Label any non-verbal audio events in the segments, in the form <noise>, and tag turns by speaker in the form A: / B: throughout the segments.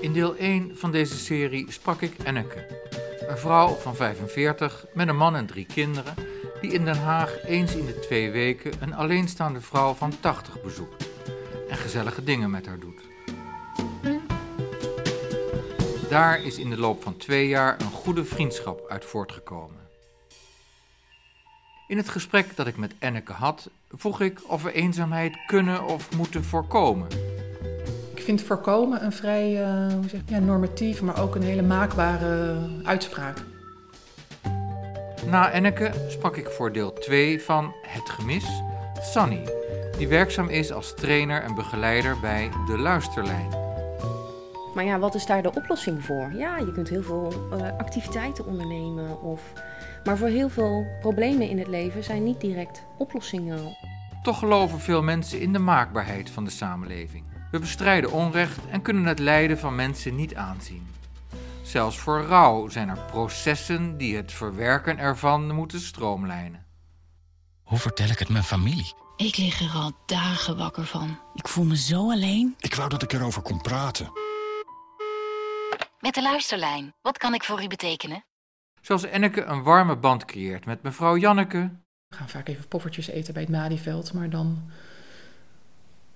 A: In deel 1 van deze serie sprak ik Enneke, een vrouw van 45 met een man en drie kinderen, die in Den Haag eens in de twee weken een alleenstaande vrouw van 80 bezoekt en gezellige dingen met haar doet. Daar is in de loop van twee jaar een goede vriendschap uit voortgekomen. In het gesprek dat ik met Enneke had, vroeg ik of we eenzaamheid kunnen of moeten voorkomen.
B: Ik vind voorkomen een vrij uh, hoe zeg, ja, normatief, maar ook een hele maakbare uitspraak.
A: Na Enneke sprak ik voor deel 2 van Het Gemis Sunny, die werkzaam is als trainer en begeleider bij De Luisterlijn.
C: Maar ja, wat is daar de oplossing voor? Ja, je kunt heel veel uh, activiteiten ondernemen. Of... Maar voor heel veel problemen in het leven zijn niet direct oplossingen.
A: Toch geloven veel mensen in de maakbaarheid van de samenleving. We bestrijden onrecht en kunnen het lijden van mensen niet aanzien. Zelfs voor rouw zijn er processen die het verwerken ervan moeten stroomlijnen.
D: Hoe vertel ik het mijn familie?
E: Ik lig er al dagen wakker van. Ik voel me zo alleen.
F: Ik wou dat ik erover kon praten.
E: Met de luisterlijn, wat kan ik voor u betekenen?
A: Zoals Enneke een warme band creëert met mevrouw Janneke.
B: We gaan vaak even poffertjes eten bij het Madieveld, maar dan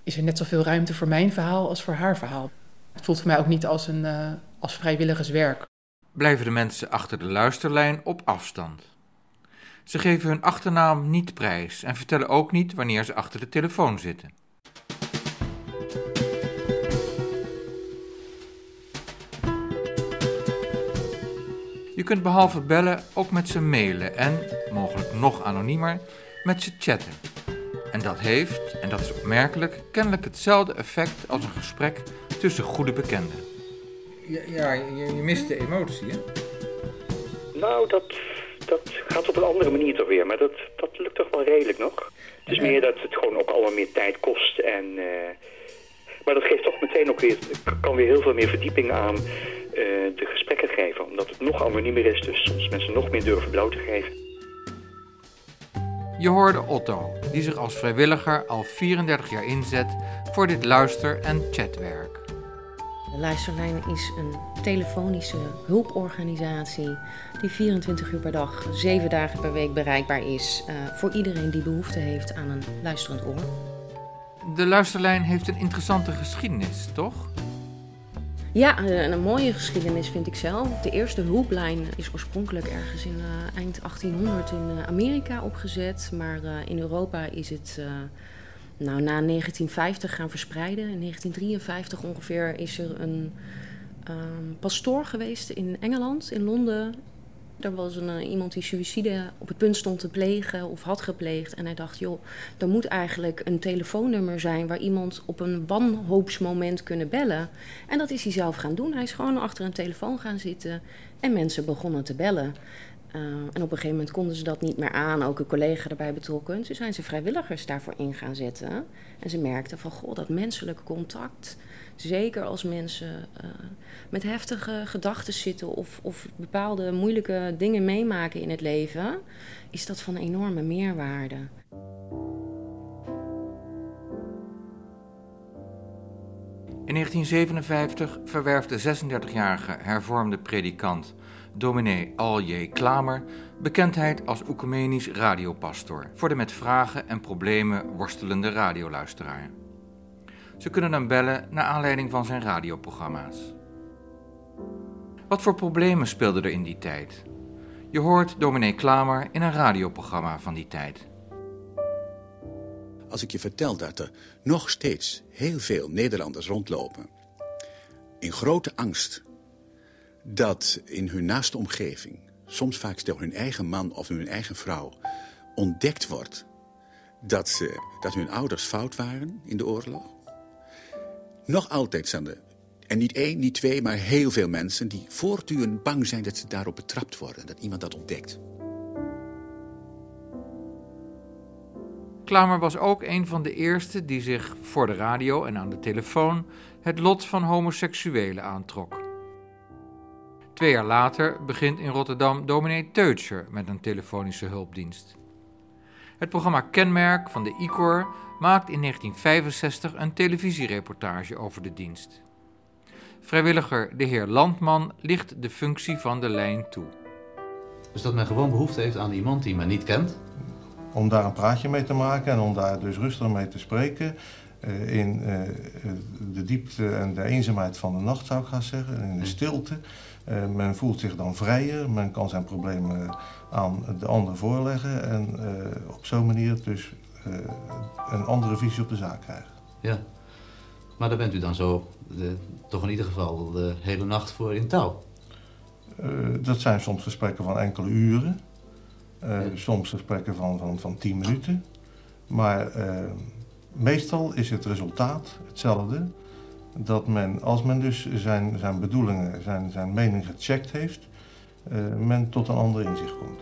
B: is er net zoveel ruimte voor mijn verhaal als voor haar verhaal. Het voelt voor mij ook niet als, een, uh, als vrijwilligerswerk.
A: Blijven de mensen achter de luisterlijn op afstand. Ze geven hun achternaam niet prijs en vertellen ook niet wanneer ze achter de telefoon zitten. Je kunt behalve bellen ook met ze mailen en, mogelijk nog anoniemer, met ze chatten. En dat heeft, en dat is opmerkelijk, kennelijk hetzelfde effect als een gesprek tussen goede bekenden. Ja, ja je, je mist de emotie, hè?
G: Nou, dat, dat gaat op een andere manier toch weer, maar dat, dat lukt toch wel redelijk nog. Het is meer dat het gewoon ook allemaal meer tijd kost en... Uh, maar dat geeft toch meteen ook weer, kan weer heel veel meer verdieping aan de gesprekken geven. Omdat het nog anoniemer is, dus soms mensen nog meer durven bloot te geven.
A: Je hoorde Otto, die zich als vrijwilliger al 34 jaar inzet voor dit luister- en chatwerk.
C: De Luisterlijn is een telefonische hulporganisatie die 24 uur per dag, 7 dagen per week bereikbaar is uh, voor iedereen die behoefte heeft aan een luisterend oor.
A: De Luisterlijn heeft een interessante geschiedenis, toch?
C: Ja, een mooie geschiedenis vind ik zelf. De eerste hulplijn is oorspronkelijk ergens in uh, eind 1800 in uh, Amerika opgezet. Maar in Europa is het nou, na 1950 gaan verspreiden. In 1953 ongeveer is er een um, pastoor geweest in Engeland, in Londen. Er was een, iemand die suïcide op het punt stond te plegen of had gepleegd. En hij dacht, joh, er moet eigenlijk een telefoonnummer zijn waar iemand op een wanhoopsmoment kunnen bellen. En dat is hij zelf gaan doen. Hij is gewoon achter een telefoon gaan zitten en mensen begonnen te bellen. Uh, en op een gegeven moment konden ze dat niet meer aan, ook een collega erbij betrokken. Toen zijn ze vrijwilligers daarvoor in gaan zetten. En ze merkten van, goh, dat menselijke contact, zeker als mensen uh, met heftige gedachten zitten of, of bepaalde moeilijke dingen meemaken in het leven, is dat van enorme meerwaarde.
A: In 1957 verwerft de 36-jarige hervormde predikant dominee Al.J. Klamer bekendheid als Oecumenisch radiopastor voor de met vragen en problemen worstelende radioluisteraar. Ze kunnen hem bellen naar aanleiding van zijn radioprogramma's. Wat voor problemen speelden er in die tijd? Je hoort dominee Klamer in een radioprogramma van die tijd.
H: Als ik je vertel dat er nog steeds heel veel Nederlanders rondlopen... in grote angst dat in hun naaste omgeving... soms vaak door hun eigen man of hun eigen vrouw... ontdekt wordt dat, ze, dat hun ouders fout waren in de oorlog. Nog altijd zijn er, en niet één, niet twee, maar heel veel mensen... die voortdurend bang zijn dat ze daarop betrapt worden. Dat iemand dat ontdekt.
A: Klamer was ook een van de eerste die zich voor de radio en aan de telefoon... het lot van homoseksuelen aantrok. Twee jaar later begint in Rotterdam dominee Teutscher met een telefonische hulpdienst. Het programma Kenmerk van de ICOR maakt in 1965 een televisiereportage over de dienst. Vrijwilliger de heer Landman licht de functie van de lijn toe.
I: Dus dat men gewoon behoefte heeft aan iemand die men niet kent?
J: Om daar een praatje mee te maken en om daar dus rustig mee te spreken. Uh, in uh, de diepte en de eenzaamheid van de nacht zou ik gaan zeggen, in de stilte. Uh, men voelt zich dan vrijer, men kan zijn problemen aan de ander voorleggen en op zo'n manier dus een andere visie op de zaak krijgen.
I: Ja, maar daar bent u dan zo de, toch in ieder geval de hele nacht voor in touw?
J: dat zijn soms gesprekken van enkele uren. Soms gesprekken van, van, van 10 minuten. Maar meestal is het resultaat hetzelfde. Dat men, als men dus zijn, zijn bedoelingen, zijn, zijn mening gecheckt heeft, uh, men tot een ander inzicht komt.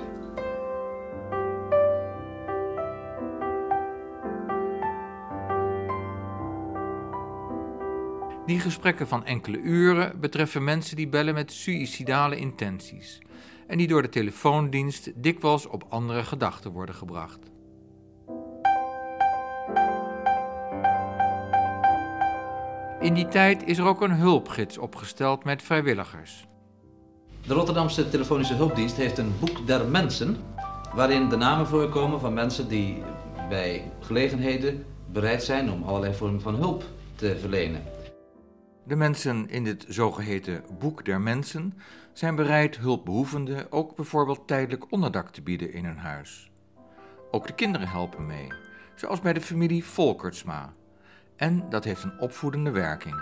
A: Die gesprekken van enkele uren betreffen mensen die bellen met suïcidale intenties en die door de telefoondienst dikwijls op andere gedachten worden gebracht. In die tijd is er ook een hulpgids opgesteld met vrijwilligers.
I: De Rotterdamse Telefonische Hulpdienst heeft een boek der mensen, waarin de namen voorkomen van mensen die bij gelegenheden bereid zijn om allerlei vormen van hulp te verlenen.
A: De mensen in dit zogeheten Boek der Mensen zijn bereid hulpbehoevenden ook bijvoorbeeld tijdelijk onderdak te bieden in hun huis. Ook de kinderen helpen mee, zoals bij de familie Volkertsma. En dat heeft een opvoedende werking.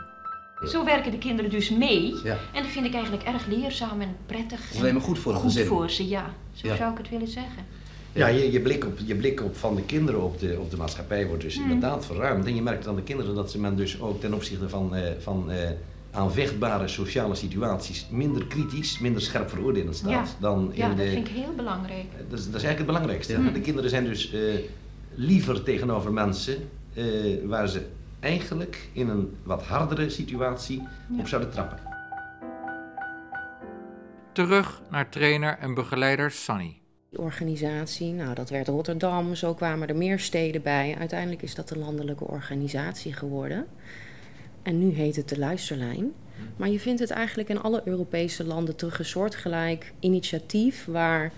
K: Zo werken de kinderen dus mee.
I: Ja.
K: En dat vind ik eigenlijk erg leerzaam en prettig.
I: Dat is alleen maar goed voor een
K: goed
I: gezin.
K: voor ze, ja. Zo
I: Ja.
K: zou ik het willen zeggen.
L: Ja, je, je, blik op, je blik op van de kinderen op de, op de maatschappij wordt dus
K: Hmm.
L: inderdaad verruimd. En je merkt aan de kinderen dat ze men dus ook ten opzichte van, eh, van eh, aanvechtbare sociale situaties minder kritisch, minder scherp veroordelend staat
K: Ja.
L: dan in
K: Ja,
L: de...
K: dat vind ik heel belangrijk.
L: Dat is, dat is eigenlijk het belangrijkste.
K: Ja.
L: De kinderen zijn dus eh, liever tegenover mensen eh, waar ze eigenlijk in een wat hardere situatie op zouden trappen.
A: Terug naar trainer en begeleider Sunny.
C: Die organisatie, nou dat werd Rotterdam, zo kwamen er meer steden bij. Uiteindelijk is dat een landelijke organisatie geworden. En nu heet het de Luisterlijn. Maar je vindt het eigenlijk in alle Europese landen terug een soortgelijk initiatief waar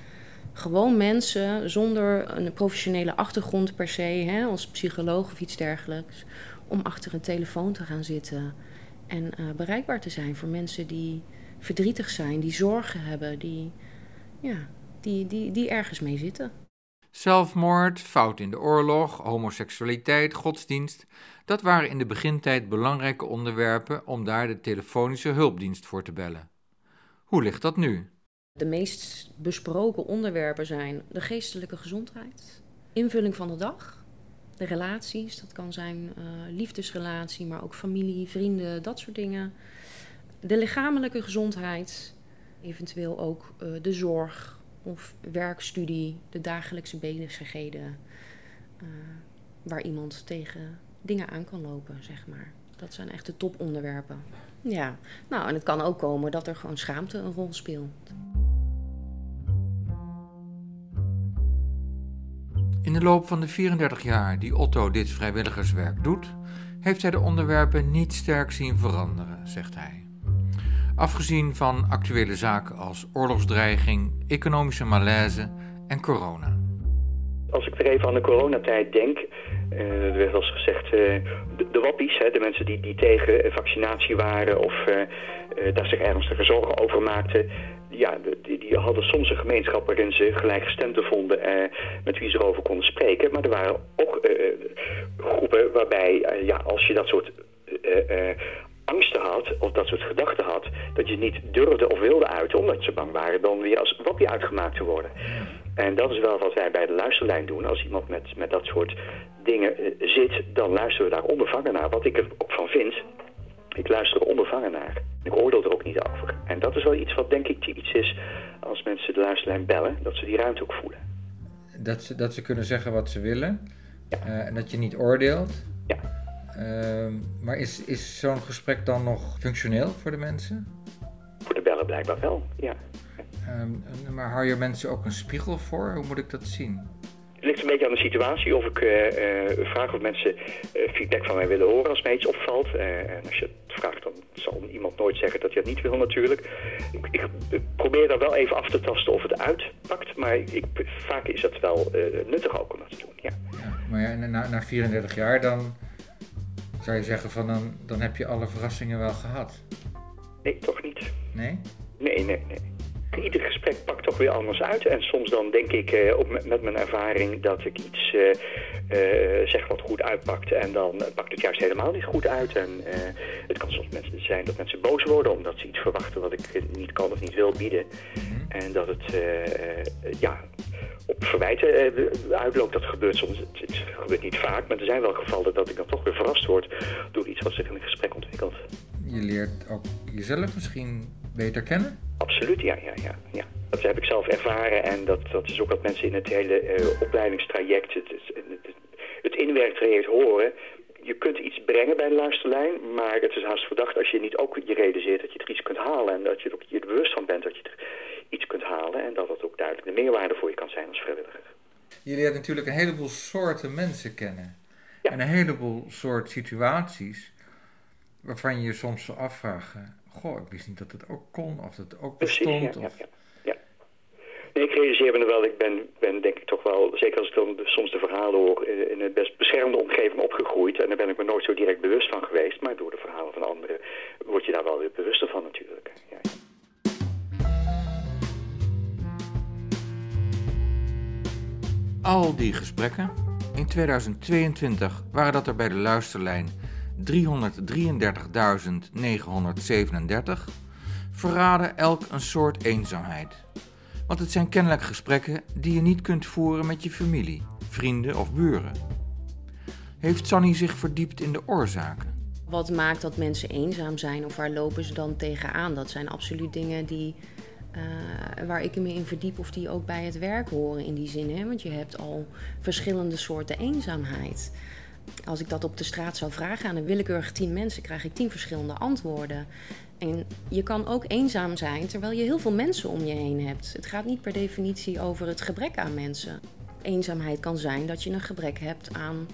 C: gewoon mensen zonder een professionele achtergrond per se, hè, als psycholoog of iets dergelijks, om achter een telefoon te gaan zitten en eh, bereikbaar te zijn voor mensen die verdrietig zijn, die zorgen hebben, die, ja, die, die, die ergens mee zitten.
A: Zelfmoord, fout in de oorlog, homoseksualiteit, godsdienst. Dat waren in de begintijd belangrijke onderwerpen om daar de telefonische hulpdienst voor te bellen. Hoe ligt dat nu?
C: De meest besproken onderwerpen zijn de geestelijke gezondheid, invulling van de dag, de relaties, dat kan zijn eh, liefdesrelatie, maar ook familie, vrienden, dat soort dingen. De lichamelijke gezondheid, eventueel ook eh, de zorg of werkstudie, de dagelijkse bezigheden, eh, waar iemand tegen dingen aan kan lopen, zeg maar. Dat zijn echt de toponderwerpen. Ja, nou en het kan ook komen dat er gewoon schaamte een rol speelt.
A: In de loop van de 34 jaar die Otto dit vrijwilligerswerk doet, heeft hij de onderwerpen niet sterk zien veranderen, zegt hij. Afgezien van actuele zaken als oorlogsdreiging, economische malaise en corona.
G: Als ik weer even aan de coronatijd denk, eh, er werd wel gezegd, eh, de, wappies, hè, de mensen die, die tegen vaccinatie waren of eh, daar zich ernstige zorgen over maakten, ja, die, die hadden soms een gemeenschap waarin ze gelijkgestemden vonden met wie ze erover konden spreken. Maar er waren ook groepen waarbij, ja, als je dat soort angsten had, of dat soort gedachten had, dat je niet durfde of wilde uiten, omdat ze bang waren dan weer als wappie uitgemaakt te worden. En dat is wel wat wij bij de luisterlijn doen. Als iemand met, met dat soort dingen eh, zit, dan luisteren we daar onbevangen naar. Wat ik er ook van vind, ik luister er onbevangen naar. Ik oordeel er ook niet over. En dat is wel iets wat denk ik iets is als mensen de luisterlijn bellen, dat ze die ruimte ook voelen.
A: Dat ze, dat ze kunnen zeggen wat ze willen eh, en dat je niet oordeelt.
G: Ja.
A: Ehm, maar is, is zo'n gesprek dan nog functioneel voor de mensen?
G: Voor de bellen blijkbaar wel, ja.
A: Ehm, maar hou je mensen ook een spiegel voor? Hoe moet ik dat zien?
G: Het ligt een beetje aan de situatie of ik eh, eh, vraag of mensen eh, feedback van mij willen horen als mij iets opvalt. En als je het vraagt, dan zal iemand nooit zeggen dat je het niet wil natuurlijk. Ik, ik, ik probeer daar wel even af te tasten of het uitpakt, maar ik, vaak is het wel nuttig ook om dat te doen, ja.
A: Maar ja, na, na 34 jaar dan zou je zeggen van dan, dan heb je alle verrassingen wel gehad.
G: Nee, toch niet.
A: Nee?
G: Nee, nee, nee. Ieder gesprek pakt toch weer anders uit. En soms dan denk ik eh, ook met, mijn ervaring dat ik iets eh, eh, zeg wat goed uitpakt. En dan pakt het juist helemaal niet goed uit. En het kan soms mensen zijn dat mensen boos worden omdat ze iets verwachten wat ik niet kan of niet wil bieden. En dat het ja, op verwijten uitloopt. Dat gebeurt soms. Het, het gebeurt niet vaak, maar er zijn wel gevallen dat ik dan toch weer verrast word door iets wat zich in een gesprek ontwikkelt.
A: Je leert ook jezelf misschien beter kennen?
G: Absoluut, ja, ja, ja, ja. Dat heb ik zelf ervaren en dat, dat is ook wat mensen in het hele eh, opleidingstraject, het, het, het, het inwerktraject horen. Je kunt iets brengen bij de luisterlijn, maar het is haast verdacht als je niet ook je realiseert dat je er iets kunt halen en dat je er ook je er bewust van bent dat je er iets kunt halen en dat het ook duidelijk de meerwaarde voor je kan zijn als vrijwilliger.
A: Je leert natuurlijk een heleboel soorten mensen kennen. En een heleboel soort situaties waarvan je je soms afvragen... Goh, ik wist niet dat het ook kon of dat het ook bestond.
G: Precies, ja,
A: of...
G: ja, ja. Nee, ik realiseer me wel, ik ben, ben denk ik toch wel, zeker als ik dan de- soms de verhalen hoor, in een best beschermde omgeving opgegroeid. En daar ben ik me nooit zo direct bewust van geweest. Maar door de verhalen van anderen word je daar wel weer bewuster van natuurlijk. Ja, ja.
A: Al die gesprekken. In 2022 waren dat er bij de luisterlijn 333.937. Verraden elk een soort eenzaamheid. Want het zijn kennelijk gesprekken die je niet kunt voeren met je familie, vrienden of buren. Heeft Sanny zich verdiept in de oorzaken?
C: Wat maakt dat mensen eenzaam zijn of waar lopen ze dan tegenaan? Dat zijn absoluut dingen die, eh, waar ik me in verdiep of die ook bij het werk horen in die zin. Hè? Want je hebt al verschillende soorten eenzaamheid. Als ik dat op de straat zou vragen aan een willekeurig tien mensen, krijg ik tien verschillende antwoorden. En je kan ook eenzaam zijn terwijl je heel veel mensen om je heen hebt. Het gaat niet per definitie over het gebrek aan mensen. Eenzaamheid kan zijn dat je een gebrek hebt aan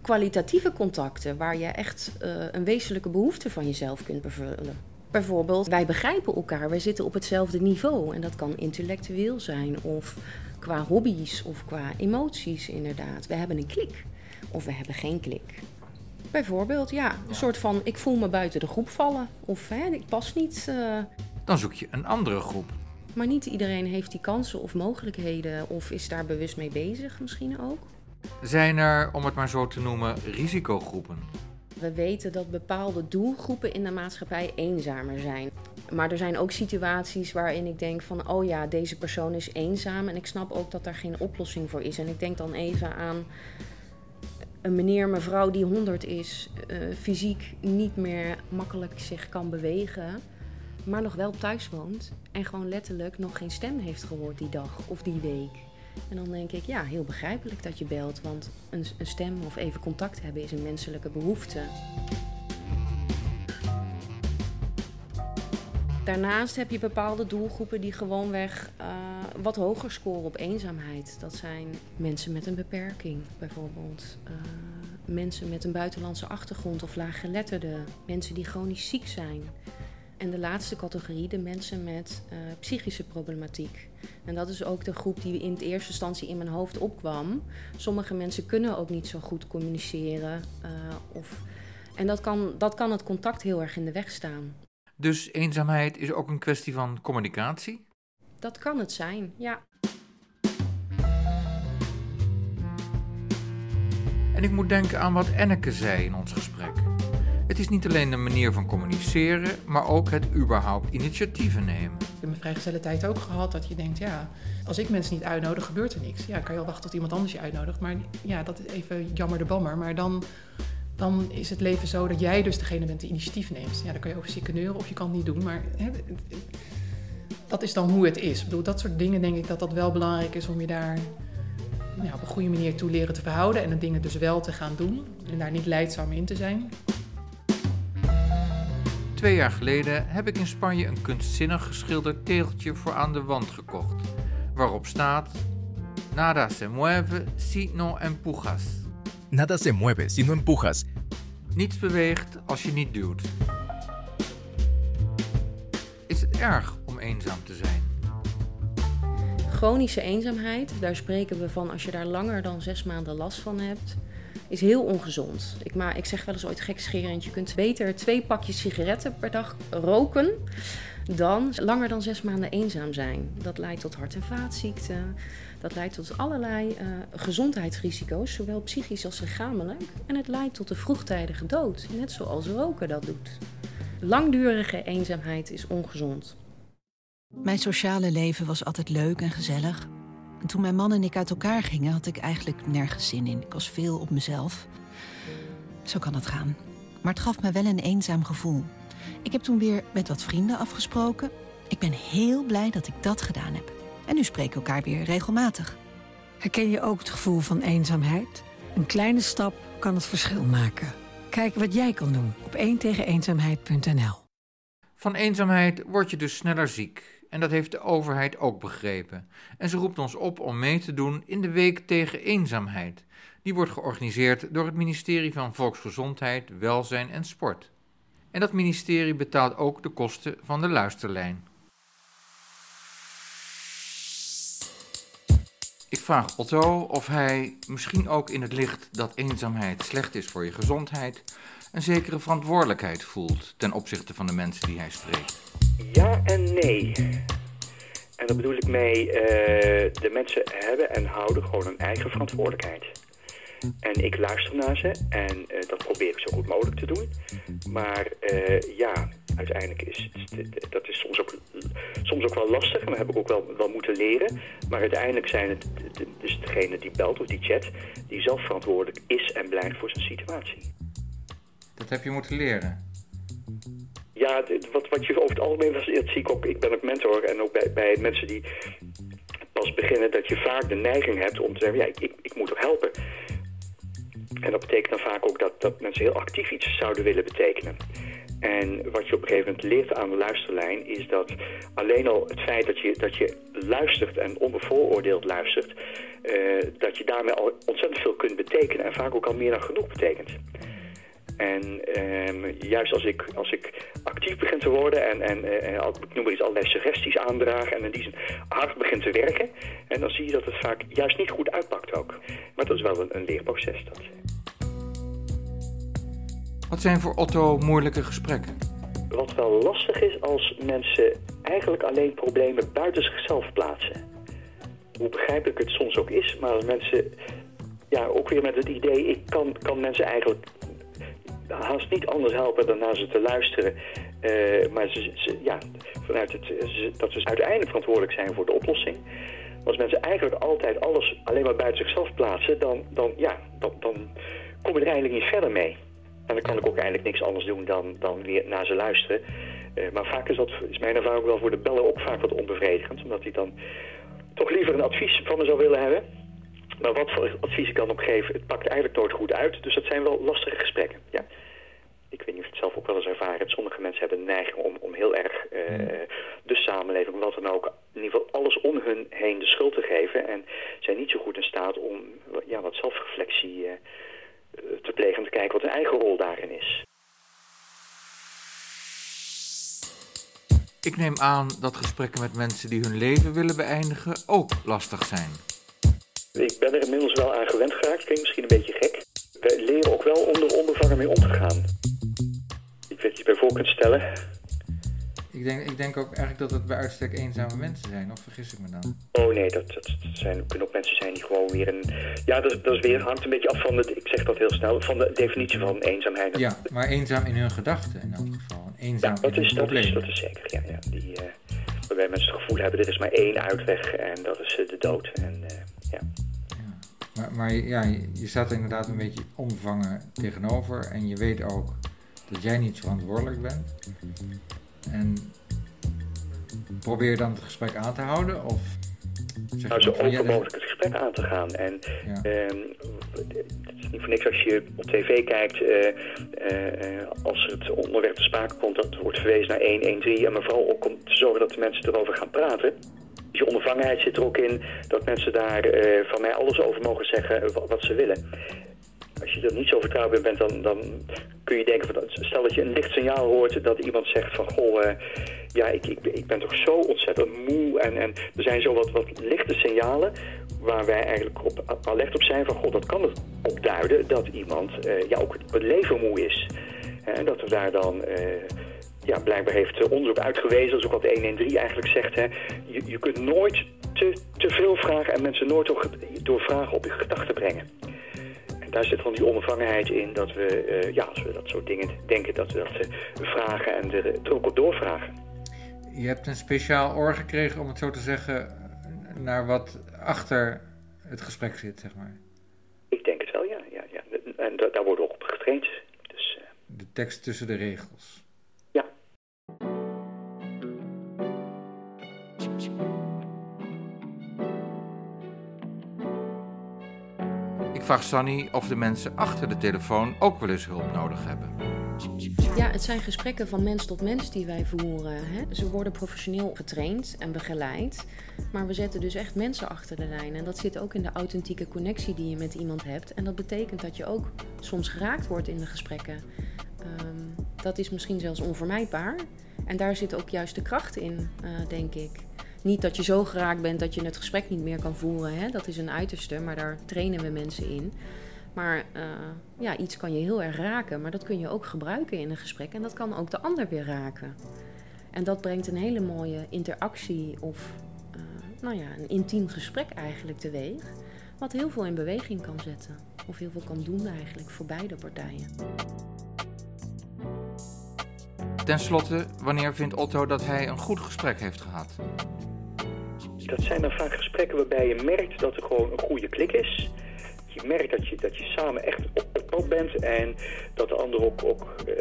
C: kwalitatieve contacten waar je echt eh, een wezenlijke behoefte van jezelf kunt vervullen. Bijvoorbeeld, wij begrijpen elkaar, wij zitten op hetzelfde niveau. En dat kan intellectueel zijn, of qua hobby's, of qua emoties inderdaad. We hebben een klik, of we hebben geen klik. Bijvoorbeeld, ja, een soort van ik voel me buiten de groep vallen, of hè, ik pas niet. eh,
A: Dan zoek je een andere groep.
C: maar niet iedereen heeft die kansen of mogelijkheden, of is daar bewust mee bezig misschien ook.
A: Zijn er, om het maar zo te noemen, risicogroepen?
C: We weten dat bepaalde doelgroepen in de maatschappij eenzamer zijn. Maar er zijn ook situaties waarin ik denk van, oh ja, deze persoon is eenzaam en ik snap ook dat daar geen oplossing voor is. En ik denk dan even aan een meneer, mevrouw die 100 is, eh, fysiek niet meer makkelijk zich kan bewegen, maar nog wel thuis woont en gewoon letterlijk nog geen stem heeft gehoord die dag of die week. En dan denk ik, ja, heel begrijpelijk dat je belt, want een, een stem of even contact hebben is een menselijke behoefte. Daarnaast heb je bepaalde doelgroepen die gewoonweg eh, wat hoger scoren op eenzaamheid. Dat zijn mensen met een beperking, bijvoorbeeld. eh, mensen met een buitenlandse achtergrond of laaggeletterden. Mensen die chronisch ziek zijn. En de laatste categorie, de mensen met eh, psychische problematiek. En dat is ook de groep die in de eerste instantie in mijn hoofd opkwam. Sommige mensen kunnen ook niet zo goed communiceren. of, en dat kan, dat kan het contact heel erg in de weg staan.
A: Dus eenzaamheid is ook een kwestie van communicatie?
C: Dat kan het zijn, ja.
A: En ik moet denken aan wat Enneke zei in ons gesprek. Het is niet alleen een manier van communiceren, maar ook het überhaupt initiatieven nemen.
B: Ik heb mijn vrijgezelle tijd ook gehad dat je denkt, ja, als ik mensen niet uitnodig, gebeurt er niks. Ja, kan je wel wachten tot iemand anders je uitnodigt. Maar ja, dat is even jammer de bammer. Maar dan, dan is het leven zo dat jij dus degene bent die initiatief neemt. Ja, dan kan je over zieken neuren of je kan het niet doen. Maar hè, dat is dan hoe het is. Ik bedoel, dat soort dingen denk ik dat dat wel belangrijk is om je daar op een goede manier toe leren te verhouden. En de dingen dus wel te gaan doen. En daar niet leidzaam in te zijn.
A: Twee jaar geleden heb ik in Spanje een kunstzinnig geschilderd tegeltje voor aan de wand gekocht. Waarop staat: Nada se mueve si no empujas.
M: Nada se mueve si no empujas.
A: Niets beweegt als je niet duwt. Is het erg om eenzaam te zijn?
C: Chronische eenzaamheid, daar spreken we van als je daar langer dan zes maanden last van hebt, is heel ongezond. Ik, maar, ik zeg wel eens ooit gekscherend, je kunt beter twee pakjes sigaretten per dag roken dan langer dan zes maanden eenzaam zijn. Dat leidt tot hart- en vaatziekten, dat leidt tot allerlei uh, gezondheidsrisico's, zowel psychisch als lichamelijk. En het leidt tot de vroegtijdige dood, net zoals roken dat doet. Langdurige eenzaamheid is ongezond.
N: Mijn sociale leven was altijd leuk en gezellig. En toen mijn man en ik uit elkaar gingen, had ik eigenlijk nergens zin in. Ik was veel op mezelf. Zo kan het gaan. Maar het gaf me wel een eenzaam gevoel. Ik heb toen weer met wat vrienden afgesproken. Ik ben heel blij dat ik dat gedaan heb. En nu spreken elkaar weer regelmatig.
O: Herken je ook het gevoel van eenzaamheid? Een kleine stap kan het verschil maken. Kijk wat jij kan doen op 1 eenzaamheid.nl.
A: Van eenzaamheid word je dus sneller ziek. En dat heeft de overheid ook begrepen. En ze roept ons op om mee te doen in de Week tegen Eenzaamheid. Die wordt georganiseerd door het ministerie van Volksgezondheid, Welzijn en Sport. En dat ministerie betaalt ook de kosten van de luisterlijn. Vraag Otto of hij, misschien ook in het licht dat eenzaamheid slecht is voor je gezondheid, een zekere verantwoordelijkheid voelt ten opzichte van de mensen die hij spreekt.
G: Ja en nee. En daar bedoel ik mee, uh, de mensen hebben en houden gewoon een eigen verantwoordelijkheid. En ik luister naar ze en uh, dat probeer ik zo goed mogelijk te doen. Maar uh, ja, uiteindelijk is dat is soms ook, soms ook wel lastig. Dat heb ik ook wel, wel moeten leren. Maar uiteindelijk zijn het dus degene die belt of die chat... die zelf verantwoordelijk is en blijft voor zijn situatie.
A: Dat heb je moeten leren?
G: Ja, wat, wat je over het algemeen, dat zie ik ook, ik ben ook mentor en ook bij, bij mensen die pas beginnen, dat je vaak de neiging hebt om te zeggen, ja, ik, ik, ik moet toch helpen. En dat betekent dan vaak ook dat, dat mensen heel actief iets zouden willen betekenen. En wat je op een gegeven moment leert aan de luisterlijn is dat alleen al het feit dat je, dat je luistert en onbevooroordeeld luistert, uh, dat je daarmee al ontzettend veel kunt betekenen en vaak ook al meer dan genoeg betekent. En um, juist als ik, als ik actief begin te worden en, en uh, ik noem maar iets allerlei suggesties aandragen en in die zin hard begin te werken, en dan zie je dat het vaak juist niet goed uitpakt ook. Maar dat is wel een, een leerproces. Dat.
A: Wat zijn voor Otto moeilijke gesprekken?
G: Wat wel lastig is als mensen eigenlijk alleen problemen buiten zichzelf plaatsen. Hoe begrijpelijk het soms ook is, maar als mensen ja, ook weer met het idee, ik kan, kan mensen eigenlijk haast niet anders helpen dan naar ze te luisteren. Uh, maar ze, ja, vanuit het, dat ze uiteindelijk verantwoordelijk zijn voor de oplossing. Als mensen eigenlijk altijd alles alleen maar buiten zichzelf plaatsen, dan, dan, ja, dan, dan kom je er eigenlijk niet verder mee. En dan kan ik ook eigenlijk niks anders doen dan, dan weer naar ze luisteren. Uh, maar vaak is dat, is mijn ervaring wel voor de bellen ook vaak wat onbevredigend. Omdat hij dan toch liever een advies van me zou willen hebben. Maar wat voor advies ik dan geef, het pakt eigenlijk nooit goed uit. Dus dat zijn wel lastige gesprekken, ja. Ik weet niet of je het zelf ook wel eens ervaren hebt. Sommige mensen hebben de neiging om, om heel erg uh, de samenleving, wat dan ook, in ieder geval alles om hun heen de schuld te geven. En zijn niet zo goed in staat om ja, wat zelfreflectie uh, te plegen. Om te kijken wat hun eigen rol daarin is.
A: Ik neem aan dat gesprekken met mensen die hun leven willen beëindigen ook lastig zijn.
G: Ik ben er inmiddels wel aan gewend geraakt. Klinkt misschien een beetje gek. We leren ook wel om er onbevangen mee om te gaan. Ik weet je bij voor kunt stellen.
A: Ik denk, ik denk ook eigenlijk dat het bij uitstek eenzame mensen zijn, of vergis ik me dan?
G: Oh nee, dat, dat, zijn, kunnen ook mensen zijn die gewoon weer een... Ja, dat, dat is weer, hangt een beetje af van, de, ik zeg dat heel snel, van de definitie van eenzaamheid.
A: Ja, maar eenzaam in hun gedachten in elk geval. Eenzaam
G: ja, dat
A: in
G: is,
A: hun
G: dat is, dat is zeker, ja. ja die, uh, waarbij mensen het gevoel hebben, er is maar één uitweg en dat is uh, de dood. En, uh, ja.
A: Maar, maar ja, je staat er inderdaad een beetje onbevangen tegenover en je weet ook dat jij niet verantwoordelijk bent. En probeer je dan het gesprek aan te houden? Of zeg
G: nou, zo open mogelijk het gesprek aan te gaan. En ja. uh, het is niet voor niks als je op tv kijkt, uh, uh, als het onderwerp te sprake komt, dat wordt verwezen naar 113. En maar vooral ook om te zorgen dat de mensen erover gaan praten. Je Die onbevangenheid zit er ook in dat mensen daar eh, van mij alles over mogen zeggen wat ze willen. Als je er niet zo vertrouwbaar bent, dan, dan kun je denken... Van, stel dat je een licht signaal hoort dat iemand zegt van... goh, uh, ja, ik, ik, ik ben toch zo ontzettend moe. En, en er zijn zo wat, wat lichte signalen waar wij eigenlijk op, alert op zijn van... goh, dat kan het opduiden dat iemand uh, ja, ook het leven moe is. En dat er daar dan... Ja, blijkbaar heeft onderzoek uitgewezen, dat is ook wat 113 eigenlijk zegt. Hè, je, je kunt nooit te, te veel vragen en mensen nooit door, door vragen op je gedachten brengen. En daar zit van die onbevangenheid in dat we, uh, ja, als we dat soort dingen denken, dat we dat uh, vragen en er, er ook op doorvragen.
A: Je hebt een speciaal oor gekregen, om het zo te zeggen, naar wat achter het gesprek zit, zeg maar.
G: Ik denk het wel, ja. ja, ja. En daar worden we ook op getraind. Dus, uh...
A: De tekst tussen de regels. Vraag Sunny of de mensen achter de telefoon ook wel eens hulp nodig hebben.
C: Ja, het zijn gesprekken van mens tot mens die wij voeren. Hè. Ze worden professioneel getraind en begeleid. Maar we zetten dus echt mensen achter de lijn. En dat zit ook in de authentieke connectie die je met iemand hebt. En dat betekent dat je ook soms geraakt wordt in de gesprekken. Um, dat is misschien zelfs onvermijdbaar. En daar zit ook juist de kracht in, uh, denk ik. Niet dat je zo geraakt bent dat je het gesprek niet meer kan voeren. Hè? Dat is een uiterste, maar daar trainen we mensen in. Maar uh, ja, iets kan je heel erg raken, maar dat kun je ook gebruiken in een gesprek. En dat kan ook de ander weer raken. En dat brengt een hele mooie interactie of uh, nou ja, een intiem gesprek eigenlijk teweeg. Wat heel veel in beweging kan zetten. Of heel veel kan doen eigenlijk voor beide partijen.
A: Ten slotte, wanneer vindt Otto dat hij een goed gesprek heeft gehad?
G: Dat zijn dan vaak gesprekken waarbij je merkt dat er gewoon een goede klik is. Je merkt dat je, dat je samen echt op, op pad bent en dat de ander ook, ook uh,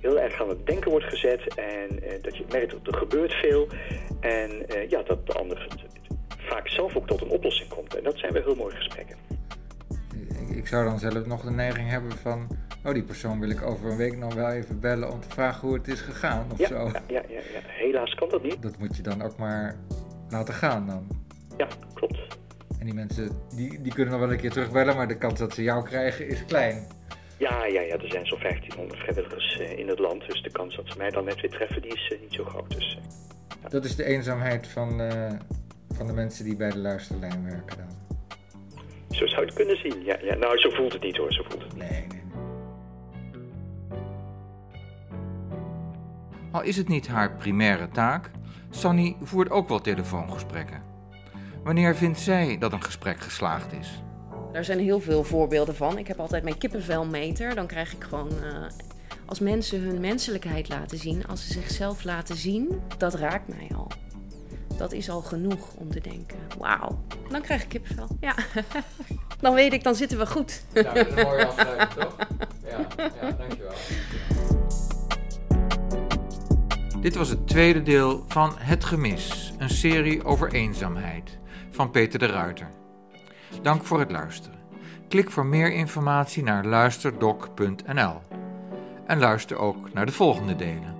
G: heel erg aan het denken wordt gezet. En uh, dat je merkt dat er gebeurt veel. En uh, ja, dat de ander vaak zelf ook tot een oplossing komt. En dat zijn wel heel mooie gesprekken.
A: Ik zou dan zelf nog de neiging hebben van... oh, die persoon wil ik over een week nog wel even bellen om te vragen hoe het is gegaan of
G: ja,
A: zo.
G: Ja, ja, helaas kan dat niet.
A: Dat moet je dan ook maar laten gaan dan.
G: Ja, klopt.
A: En die mensen, die, die kunnen nog wel een keer terugbellen, maar de kans dat ze jou krijgen is klein.
G: Ja, ja, ja, er zijn zo'n 1500 vrijwilligers uh, in het land, dus de kans dat ze mij dan net weer treffen, die is uh, niet zo groot. Dus,
A: ja. Dat is de eenzaamheid van, van de mensen die bij de luisterlijn werken dan.
G: Zo zou het kunnen zien, ja, ja. Nou, zo voelt het niet hoor, zo voelt het niet.
A: Nee, nee. Al is het niet haar primaire taak, Sunny voert ook wel telefoongesprekken. Wanneer vindt zij dat een gesprek geslaagd is?
C: Daar zijn heel veel voorbeelden van. Ik heb altijd mijn kippenvelmeter. Dan krijg ik gewoon, uh, als mensen hun menselijkheid laten zien, als ze zichzelf laten zien, dat raakt mij al. Dat is al genoeg om te denken, wauw, dan krijg ik kippenvel. Ja, <laughs> dan weet ik, dan zitten we goed.
A: Ja, dat is een mooie afsluiting, toch? Ja, ja dankjewel. Dit was het tweede deel van Het Gemis, een serie over eenzaamheid van Peter de Ruiter. Dank voor het luisteren. Klik voor meer informatie naar luisterdoc.nl en luister ook naar de volgende delen.